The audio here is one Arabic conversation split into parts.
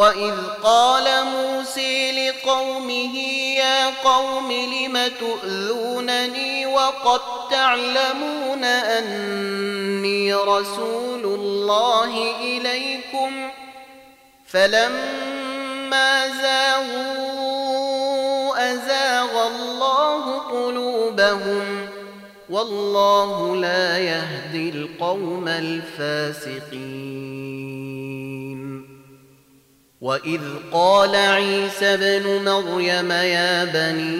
واذ قال موسى لقومه يا قوم لم تؤذونني وقد تعلمون اني رسول الله اليكم فلما زاغوا ازاغ الله قلوبهم والله لا يهدي القوم الفاسقين واذ قال عيسى ابن مريم يا بني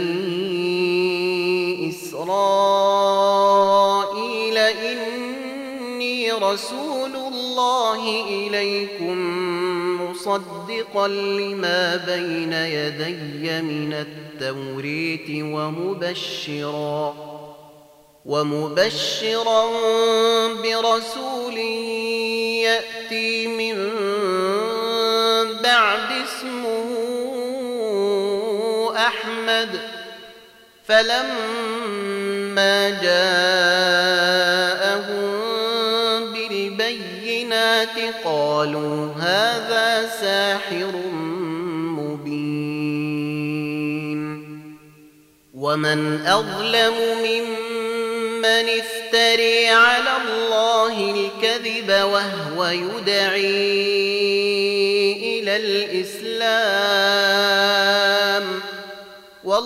اسرائيل اني رسول الله اليكم مصدقا لما بين يدي من التوريت ومبشرا ومبشرا برسول ياتي من أحمد. فلما جاءهم بالبينات قالوا هذا ساحر مبين. ومن أظلم ممن افتري على الله الكذب وهو يدعي إلى الإسلام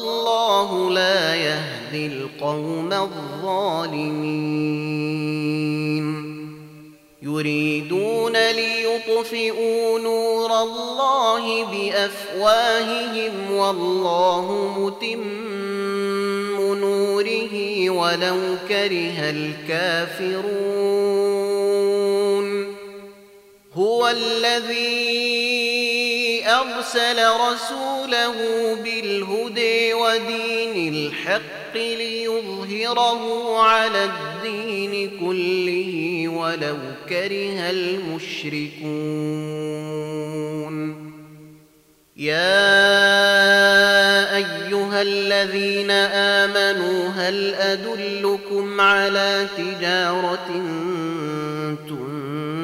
والله لا يهدي القوم الظالمين. يريدون ليطفئوا نور الله بأفواههم والله متم نوره ولو كره الكافرون. هو الذي أرسل رسوله بالهدى ودين الحق ليظهره على الدين كله ولو كره المشركون. يا أيها الذين آمنوا هل أدلكم على تجارة تنجيكم من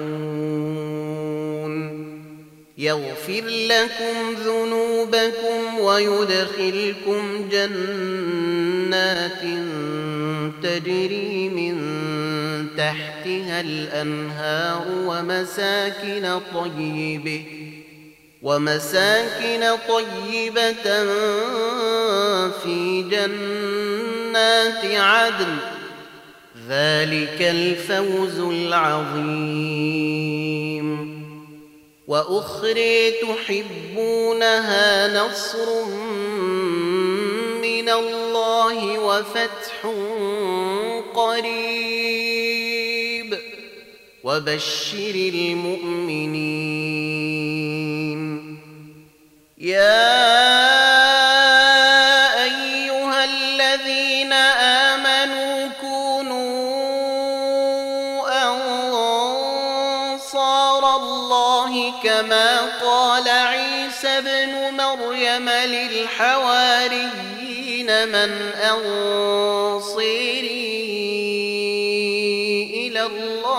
يغفر لكم ذنوبكم ويدخلكم جنات تجري من تحتها الأنهار ومساكن طيبه ومساكن طيبة في جنات عدن. ذلك الفوز العظيم. وأخرى تحبونها نصر من الله وفتح قريب. وبشر المؤمنين. يا كما قال عيسى ابن مريم للحواريين من أنصيري إلى الله.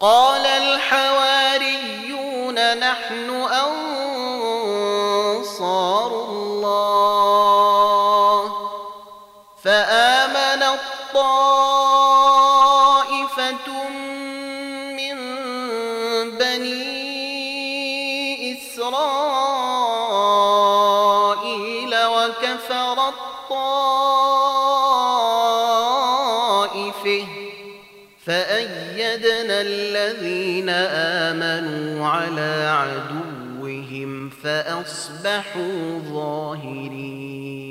قال الحواريون نحن أنصار الله. فآمن الطائفة إسرائيل وكفر الطائفة فأيدنا الذين آمنوا على عدوهم فأصبحوا ظاهرين.